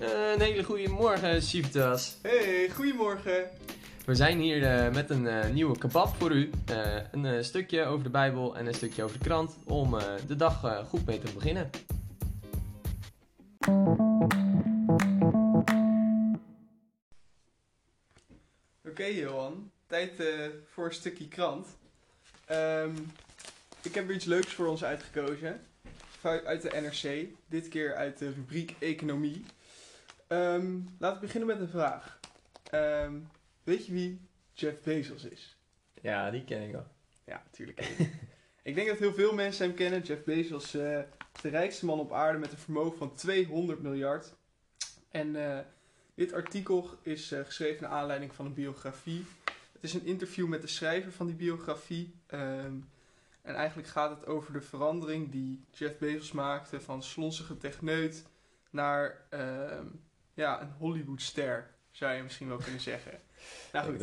Eh, een hele goede morgen, Siftas. Hey, goedemorgen. We zijn hier eh, met een eh, nieuwe kebab voor u. Een stukje over de Bijbel en een stukje over de krant om de dag goed mee te beginnen. Oké Johan, tijd voor een stukje krant. Ehm, ik heb weer iets leuks voor ons uitgekozen. Uit uit de NRC, dit keer uit de rubriek Economie. Ehm, laten we beginnen met een vraag. Ehm, weet je wie Jeff Bezos is? Ja, die ken ik al. Ja, natuurlijk. ik denk dat heel veel mensen hem kennen. Jeff Bezos is de rijkste man op aarde met een vermogen van 200 miljard. En eh, dit artikel is eh, geschreven naar aanleiding van een biografie. Het is een interview met de schrijver van die biografie. Ehm, en eigenlijk gaat het over de verandering die Jeff Bezos maakte van slonsige techneut naar ja, een Hollywoodster, zou je misschien wel kunnen zeggen. Nou goed,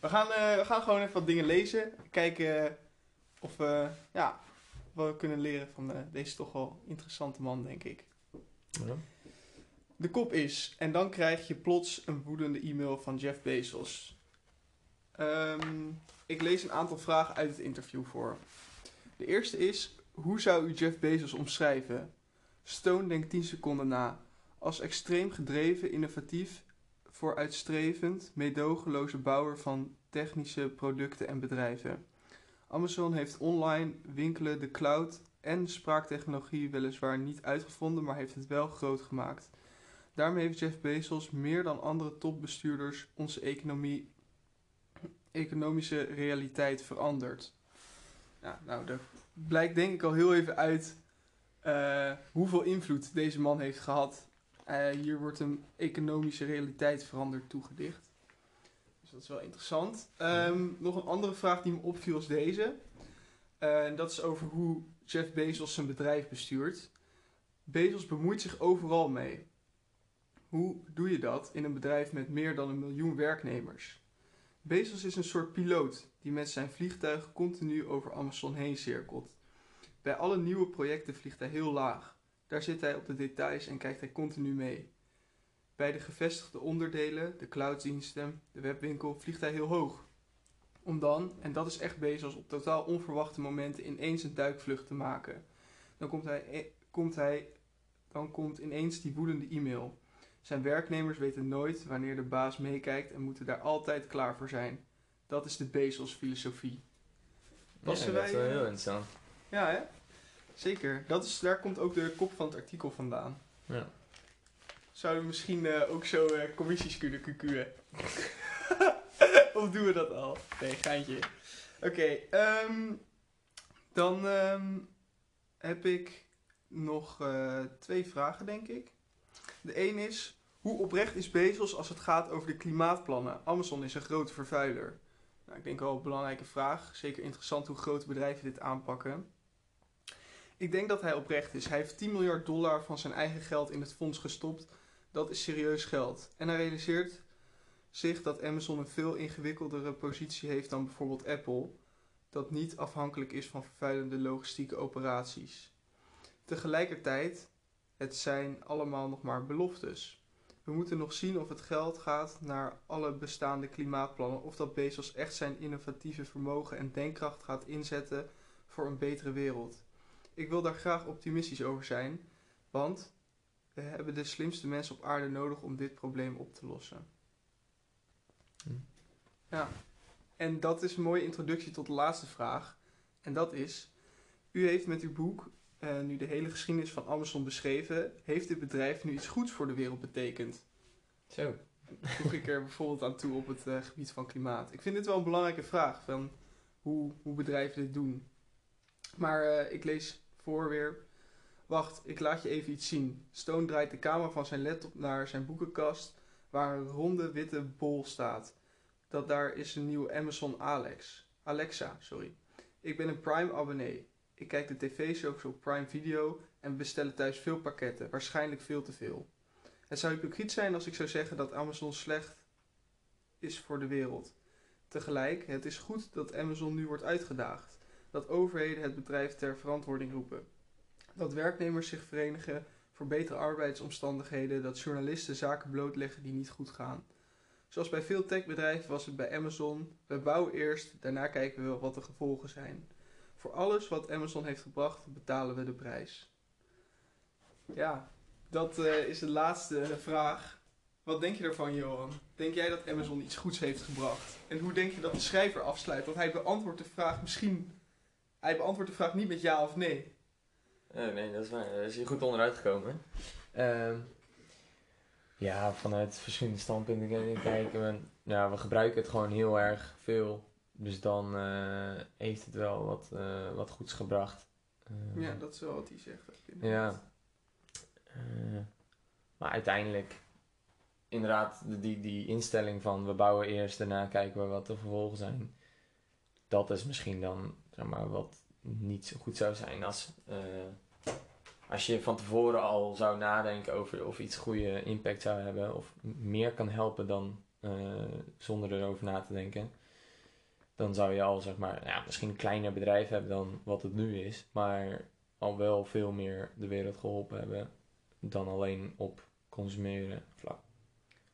we gaan, eh, we gaan gewoon even wat dingen lezen. Kijken of we ja, wat we kunnen leren van eh, deze toch wel interessante man, denk ik. Ja. De kop is, en dan krijg je plots een woedende e-mail van Jeff Bezos. Ehm, ik lees een aantal vragen uit het interview voor. De eerste is, hoe zou u Jeff Bezos omschrijven? Stone denkt 10 seconden na. Als extreem gedreven, innovatief, vooruitstrevend, meedogenloze bouwer van technische producten en bedrijven. Amazon heeft online winkelen, de cloud en spraaktechnologie weliswaar niet uitgevonden, maar heeft het wel groot gemaakt. Daarmee heeft Jeff Bezos meer dan andere topbestuurders onze economie, economische realiteit veranderd. Ja, nou, daar blijkt denk ik al heel even uit eh, hoeveel invloed deze man heeft gehad. Eh, hier wordt een economische realiteit veranderd toegedicht. Dus dat is wel interessant. Ehm, nog een andere vraag die me opviel is deze. Eh, en dat is over hoe Jeff Bezos zijn bedrijf bestuurt. Bezos bemoeit zich overal mee. Hoe doe je dat in een bedrijf met meer dan een miljoen werknemers? Bezos is een soort piloot die met zijn vliegtuig continu over Amazon heen cirkelt. Bij alle nieuwe projecten vliegt hij heel laag. Daar zit hij op de details en kijkt hij continu mee. Bij de gevestigde onderdelen, de clouddiensten, de webwinkel, vliegt hij heel hoog. Om dan, en dat is echt Bezos, op totaal onverwachte momenten ineens een duikvlucht te maken. Dan komt, hij, eh, komt hij, dan komt ineens die woedende e-mail. Zijn werknemers weten nooit wanneer de baas meekijkt en moeten daar altijd klaar voor zijn. Dat is de Bezos-filosofie. Ja, dat is wel eh, heel interessant. Ja, hè? Zeker. Dat is, daar komt ook de kop van het artikel vandaan. Ja. Zouden we misschien eh, ook zo eh, commissies kunnen kukuën? of doen we dat al? Nee, geintje. Oké, ehm, dan ehm, heb ik nog eh, twee vragen, denk ik. De een is, hoe oprecht is Bezos als het gaat over de klimaatplannen? Amazon is een grote vervuiler. Nou, ik denk wel een belangrijke vraag. Zeker interessant hoe grote bedrijven dit aanpakken. Ik denk dat hij oprecht is. Hij heeft 10 miljard dollar van zijn eigen geld in het fonds gestopt. Dat is serieus geld. En hij realiseert zich dat Amazon een veel ingewikkeldere positie heeft dan bijvoorbeeld Apple, dat niet afhankelijk is van vervuilende logistieke operaties. Tegelijkertijd, het zijn allemaal nog maar beloftes. We moeten nog zien of het geld gaat naar alle bestaande klimaatplannen of dat Bezos echt zijn innovatieve vermogen en denkkracht gaat inzetten voor een betere wereld. Ik wil daar graag optimistisch over zijn, want we hebben de slimste mensen op aarde nodig om dit probleem op te lossen. Hm. Ja, en dat is een mooie introductie tot de laatste vraag. En dat is, u heeft met uw boek eh, nu de hele geschiedenis van Amazon beschreven. Heeft dit bedrijf nu iets goeds voor de wereld betekend? Zo. Voeg ik er bijvoorbeeld aan toe op het eh, gebied van klimaat. Ik vind dit wel een belangrijke vraag, van hoe, hoe bedrijven dit doen. Maar eh, ik lees Wacht, ik laat je even iets zien. Stone draait de camera van zijn laptop naar zijn boekenkast, waar een ronde witte bol staat. Dat daar is een nieuwe Amazon Alex. Alexa, sorry. Ik ben een Prime abonnee. Ik kijk de tv-shows op Prime Video en bestellen thuis veel pakketten, waarschijnlijk veel te veel. Het zou hypocriet zijn als ik zou zeggen dat Amazon slecht is voor de wereld. Tegelijk, het is goed dat Amazon nu wordt uitgedaagd. Dat overheden het bedrijf ter verantwoording roepen. Dat werknemers zich verenigen voor betere arbeidsomstandigheden, dat journalisten zaken blootleggen die niet goed gaan. Zoals bij veel techbedrijven was het bij Amazon. We bouwen eerst, daarna kijken we wat de gevolgen zijn. Voor alles wat Amazon heeft gebracht, betalen we de prijs. Ja, dat eh, is de laatste vraag. Wat denk je ervan, Johan? Denk jij dat Amazon iets goeds heeft gebracht? En hoe denk je dat de schrijver afsluit? Want hij beantwoordt de vraag misschien. Hij beantwoordt de vraag niet met ja of nee. Oh, nee, dat is waar. Daar is hij goed onderuit gekomen. Ehm, ja, vanuit verschillende standpunten kijken we. Ja, we gebruiken het gewoon heel erg veel. Dus dan eh, heeft het wel wat, uh, wat goeds gebracht. Ehm, ja, dat is wel wat hij zegt. Ja. Uh, maar uiteindelijk, inderdaad, die, die instelling van we bouwen eerst, daarna kijken we wat de vervolgen zijn. Dat is misschien dan, zeg maar, wat niet zo goed zou zijn als, als je van tevoren al zou nadenken over of iets goede impact zou hebben of meer kan helpen dan zonder erover na te denken dan zou je al zeg maar, ja, misschien een kleiner bedrijf hebben dan wat het nu is, maar al wel veel meer de wereld geholpen hebben dan alleen op consumeren vlak.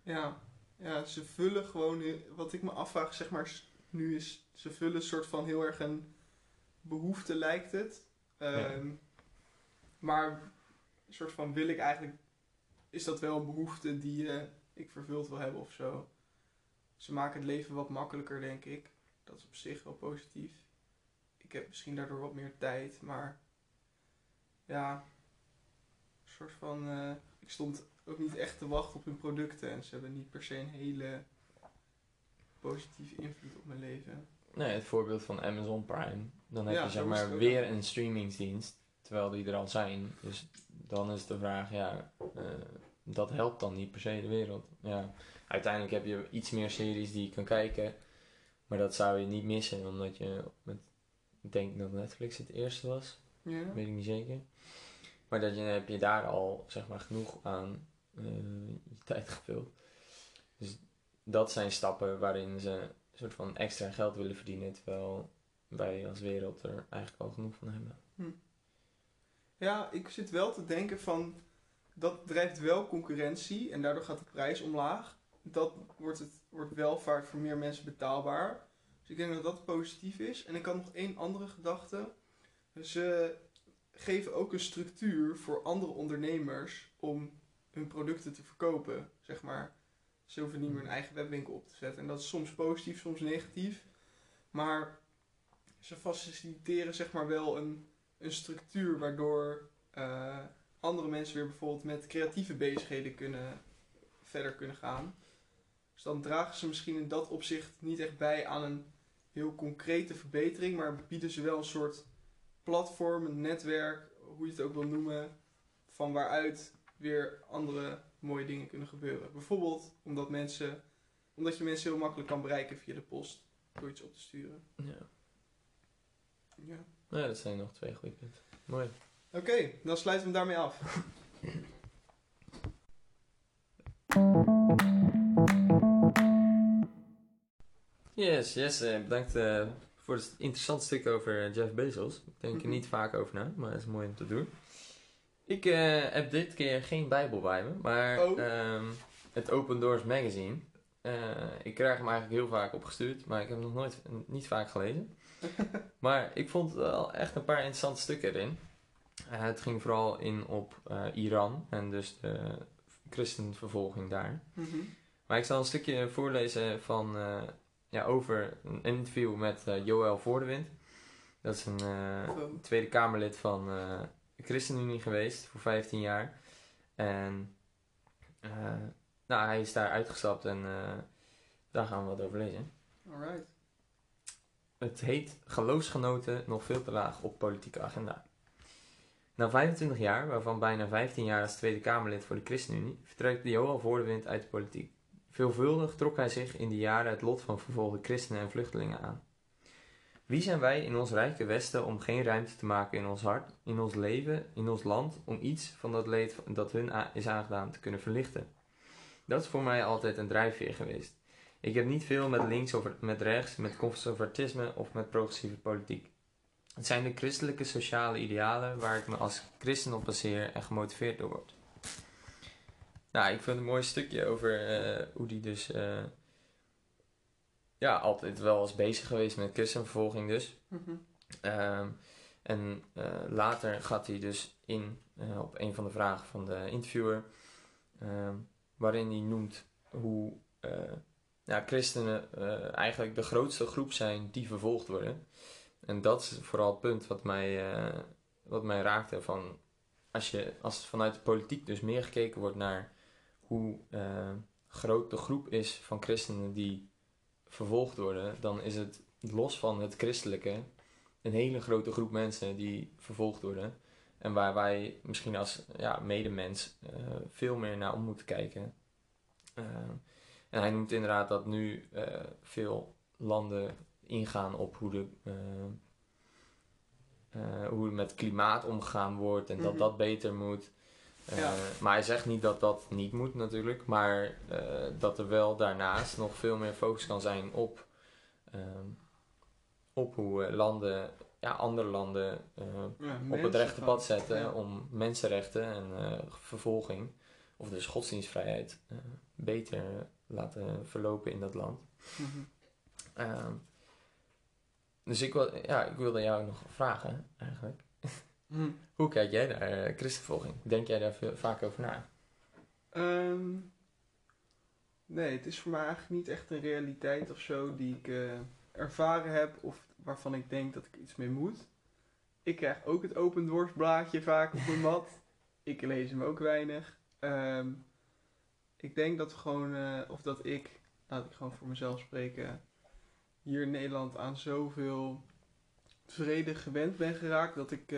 Ja, ja, ze vullen gewoon, wat ik me afvraag, zeg maar, nu is, ze vullen een soort van heel erg een behoefte, lijkt het. Ehm, maar een soort van wil ik eigenlijk, is dat wel een behoefte die uh, ik vervuld wil hebben of zo. Ze maken het leven wat makkelijker, denk ik. Dat is op zich wel positief. Ik heb misschien daardoor wat meer tijd, maar ja, een soort van. Uh, ik stond ook niet echt te wachten op hun producten en ze hebben niet per se een hele positieve invloed op mijn leven. Nee, het voorbeeld van Amazon Prime. Dan heb je zeg maar weer een streamingsdienst, terwijl die er al zijn. Dus dan is de vraag, ja, uh, dat helpt dan niet per se de wereld. Ja, uiteindelijk heb je iets meer series die je kan kijken. Maar dat zou je niet missen, omdat je met, ik denk dat Netflix het eerste was. Ja. Weet ik niet zeker. Maar dat je, heb je daar al zeg maar genoeg aan uh, je tijd gevuld. Dus dat zijn stappen waarin ze soort van extra geld willen verdienen, terwijl wij als wereld er eigenlijk al genoeg van hebben. Hm. Ja, ik zit wel te denken van dat drijft wel concurrentie en daardoor gaat de prijs omlaag. Dat wordt, het, wordt wel vaak voor meer mensen betaalbaar. Dus ik denk dat dat positief is. En ik had nog één andere gedachte. Ze geven ook een structuur voor andere ondernemers om hun producten te verkopen, zeg maar. Ze hoeven niet meer een eigen webwinkel op te zetten. En dat is soms positief, soms negatief. Maar ze faciliteren zeg maar wel een, een structuur waardoor uh, andere mensen weer bijvoorbeeld met creatieve bezigheden kunnen, verder kunnen gaan. Dus dan dragen ze misschien in dat opzicht niet echt bij aan een heel concrete verbetering, maar bieden ze wel een soort platform, een netwerk, hoe je het ook wil noemen, van waaruit weer andere mooie dingen kunnen gebeuren. Bijvoorbeeld omdat, mensen, omdat je mensen heel makkelijk kan bereiken via de post door iets op te sturen. Ja. Ja. Ja, dat zijn nog twee goede punten. Mooi. Oké, dan sluiten we hem daarmee af. Yes, yes. Eh, bedankt uh, voor het interessante stuk over eh, Jeff Bezos. Ik denk er mhm. niet vaak over na, maar het is mooi om te doen. Ik uh, heb dit keer geen Bijbel bij me, maar oh. um, het Open Doors Magazine. ik krijg hem eigenlijk heel vaak opgestuurd, maar ik heb hem nog nooit niet vaak gelezen. maar ik vond wel echt een paar interessante stukken erin. het ging vooral in op Iran en dus de christenvervolging daar. Mm -hmm. Maar ik zal een stukje voorlezen van ja, over een interview met Joël Voordewind. Dat is een uh, Tweede Kamerlid van de ChristenUnie geweest voor 15 jaar. En nou, hij is daar uitgestapt en daar gaan we wat over lezen. Alright. Het heet Geloofsgenoten nog veel te laag op politieke agenda. Na 25 jaar, waarvan bijna 15 jaar als Tweede Kamerlid voor de ChristenUnie, vertrekt Joël Voordewind uit de politiek. Veelvuldig trok hij zich in die jaren het lot van vervolgde christenen en vluchtelingen aan. Wie zijn wij in ons rijke Westen om geen ruimte te maken in ons hart, in ons leven, in ons land, om iets van dat leed dat hun is aangedaan te kunnen verlichten? Dat is voor mij altijd een drijfveer geweest. Ik heb niet veel met links of met rechts, met conservatisme of met progressieve politiek. Het zijn de christelijke sociale idealen waar ik me als christen op baseer en gemotiveerd door word. Nou, ik vind het een mooi stukje over eh, hoe die dus eh, ja, altijd wel was bezig geweest met christenvervolging dus. Mhm. Ehm, en eh, later gaat hij dus in eh, op een van de vragen van de interviewer, ehm, waarin hij noemt hoe eh, ja, christenen eigenlijk de grootste groep zijn die vervolgd worden. En dat is vooral het punt wat mij, wat mij raakte. Van als, je, als vanuit de politiek dus meer gekeken wordt naar hoe groot de groep is van christenen die vervolgd worden, dan is het los van het christelijke een hele grote groep mensen die vervolgd worden. En waar wij misschien als ja, medemens eh, veel meer naar om moeten kijken. Eh, en hij noemt inderdaad dat nu eh, veel landen ingaan op hoe, de, hoe er met klimaat omgegaan wordt en dat Mhm. dat beter moet. Eh, Ja. Maar hij zegt niet dat dat niet moet natuurlijk, maar eh, dat er wel daarnaast nog veel meer focus kan zijn op, ehm, op hoe eh, landen, ja, andere landen Ja, op het rechte pad zetten ja. om mensenrechten en vervolging, of dus godsdienstvrijheid, eh, beter laten verlopen in dat land. Mhm. Ehm, dus ik, wil, ja, ik wilde jou nog vragen, eigenlijk. Mhm. Hoe kijk jij naar eh, christenvervolging? Denk jij daar veel, vaak over na? Ehm, nee, het is voor mij eigenlijk niet echt een realiteit of zo die ik eh, ervaren heb of waarvan ik denk dat ik iets mee moet. Ik krijg ook het open doorsblaadje vaak op mijn mat. Ik lees hem ook weinig. Ehm, ik denk dat we gewoon, eh, of dat ik, laat ik gewoon voor mezelf spreken, hier in Nederland aan zoveel vrede gewend ben geraakt dat ik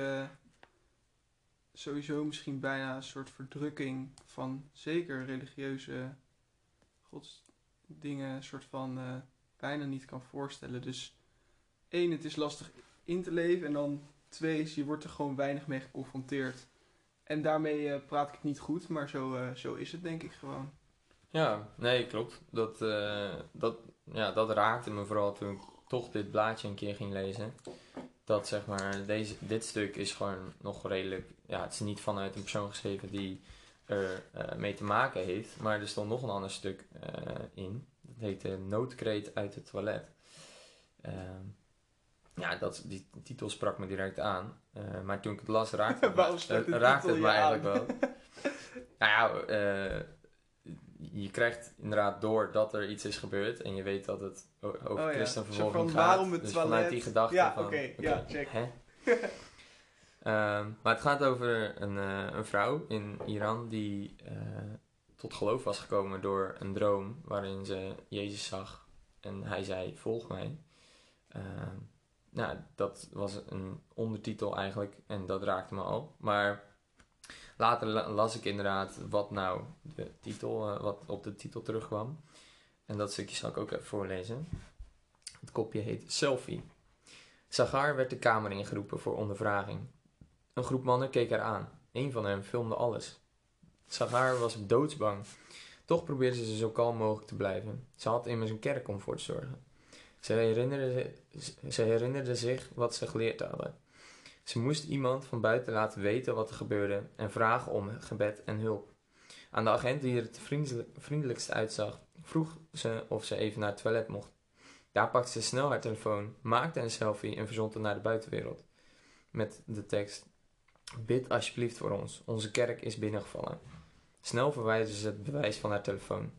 sowieso misschien bijna een soort verdrukking van zeker religieuze godsdingen, een soort van eh, bijna niet kan voorstellen. Dus één, het is lastig in te leven en dan twee, is je wordt er gewoon weinig mee geconfronteerd. En daarmee eh, praat ik het niet goed, maar zo, eh, zo is het denk ik gewoon. Ja, nee, klopt. Dat, dat, ja, dat raakte me vooral toen ik toch dit blaadje een keer ging lezen. Dat zeg maar, deze, dit stuk is gewoon nog redelijk. Ja, het is niet vanuit een persoon geschreven die er eh, mee te maken heeft. Maar er stond nog een ander stuk eh, in. Dat heette Noodkreet uit het toilet. Ehm, ja, dat, die titel sprak me direct aan. Eh, maar toen ik het las, raakte het, raakte het me eigenlijk wel. Nou ja, eh, je krijgt inderdaad door dat er iets is gebeurd en je weet dat het over Oh ja, christenvervolging van, gaat. waarom het dus toilet? vanuit die gedachte Ja, van... oké, ja, check. Ehm, maar het gaat over een, eh, een vrouw in Iran die eh, tot geloof was gekomen door een droom waarin ze Jezus zag en hij zei: Volg mij. Ehm, nou, dat was een ondertitel eigenlijk en dat raakte me al. Maar later la- las ik inderdaad wat nou de titel, eh, wat op de titel terugkwam. En dat stukje zal ik ook even voorlezen. Het kopje heet Selfie. Sagar werd de kamer ingeroepen voor ondervraging. Een groep mannen keek haar aan. Een van hen filmde alles. Sagar was doodsbang. Toch probeerde ze zo kalm mogelijk te blijven. Ze had immers een kerk om voor te zorgen. Ze herinnerde, ze herinnerde zich wat ze geleerd hadden. Ze moest iemand van buiten laten weten wat er gebeurde en vragen om gebed en hulp. Aan de agent die er het vriendelijk- vriendelijkst uitzag, vroeg ze of ze even naar het toilet mocht. Daar pakte ze snel haar telefoon, maakte een selfie en verzond het naar de buitenwereld. Met de tekst: Bid alsjeblieft voor ons, onze kerk is binnengevallen. Snel verwijderde ze het bewijs van haar telefoon.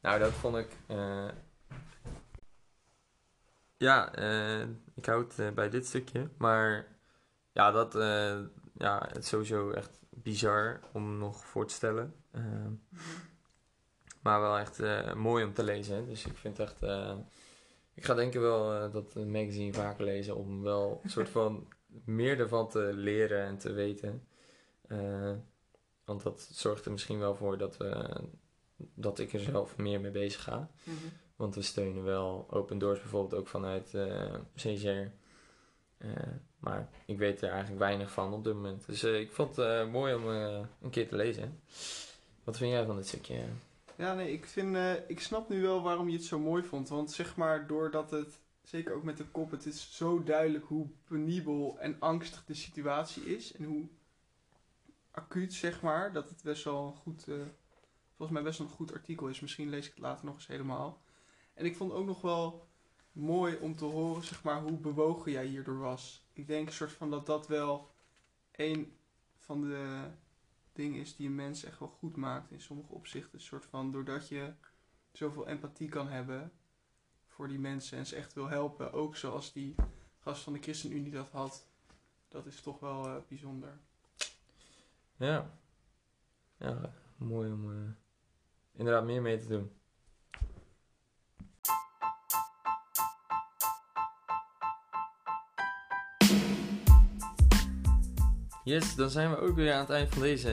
Nou, dat vond ik. eh, Ja, eh, ik houd eh, bij dit stukje. Maar ja, dat eh, ja, het is sowieso echt bizar om nog voor te stellen. Maar wel echt mooi om te lezen. Dus ik vind echt. ik ga denken wel dat magazine vaker lezen om wel een soort van meer ervan te leren en te weten. Want dat zorgt er misschien wel voor dat, dat ik er zelf meer mee bezig ga. Mhm. Want we steunen wel Open Doors bijvoorbeeld ook vanuit. Eh, maar ik weet er eigenlijk weinig van op dit moment. Dus eh, ik vond het mooi om een keer te lezen. Wat vind jij van dit stukje? Ja, nee, ik, vind, ik snap nu wel waarom je het zo mooi vond. Want zeg maar, doordat het zeker ook met de kop, het is zo duidelijk hoe penibel en angstig de situatie is. En hoe acuut, zeg maar, dat het best wel goed, volgens mij best wel een goed artikel is. Misschien lees ik het later nog eens helemaal. En ik vond ook nog wel mooi om te horen, zeg maar, hoe bewogen jij hierdoor was. Ik denk een soort van dat dat wel een van de dingen is die een mens echt wel goed maakt in sommige opzichten. Een soort van, doordat je zoveel empathie kan hebben voor die mensen en ze echt wil helpen. Ook zoals die gast van de ChristenUnie dat had. Dat is toch wel eh, bijzonder. Ja. Ja, mooi om eh, inderdaad meer mee te doen. Yes, dan zijn we ook weer aan het eind van deze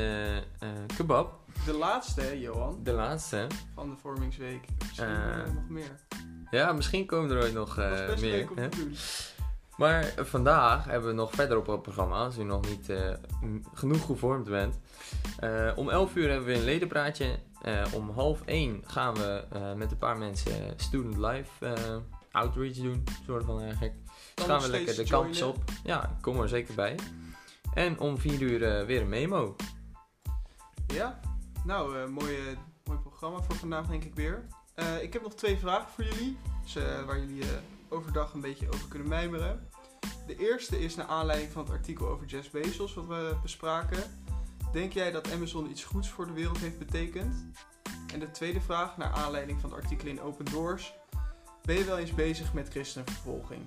eh, kebab. De laatste, hè, Johan, De laatste. van de Vormingsweek. Misschien Eh, eh, nog meer. Ja, misschien komen er ooit nog Dat eh, is best meer. leuk om hè? te doen. Maar eh, vandaag hebben we nog verder op het programma, als u nog niet eh, genoeg gevormd bent. Eh, om 11 uur hebben we een ledenpraatje. Eh, om half 1 gaan we eh, met een paar mensen Student Life eh, outreach doen, soort van eigenlijk. Kan gaan we lekker de campus op. Ja, kom er zeker bij. En om 4 uur eh, weer een memo. Ja, nou, eh mooi, eh, mooi programma voor vandaag denk ik weer. Ik heb nog twee vragen voor jullie, dus, waar jullie overdag een beetje over kunnen mijmeren. De eerste is naar aanleiding van het artikel over Jeff Bezos wat we bespraken. Denk jij dat Amazon iets goeds voor de wereld heeft betekend? En de tweede vraag, naar aanleiding van het artikel in Open Doors. Ben je wel eens bezig met christenvervolging?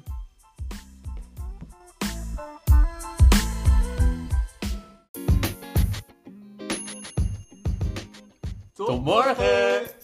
Tot morgen!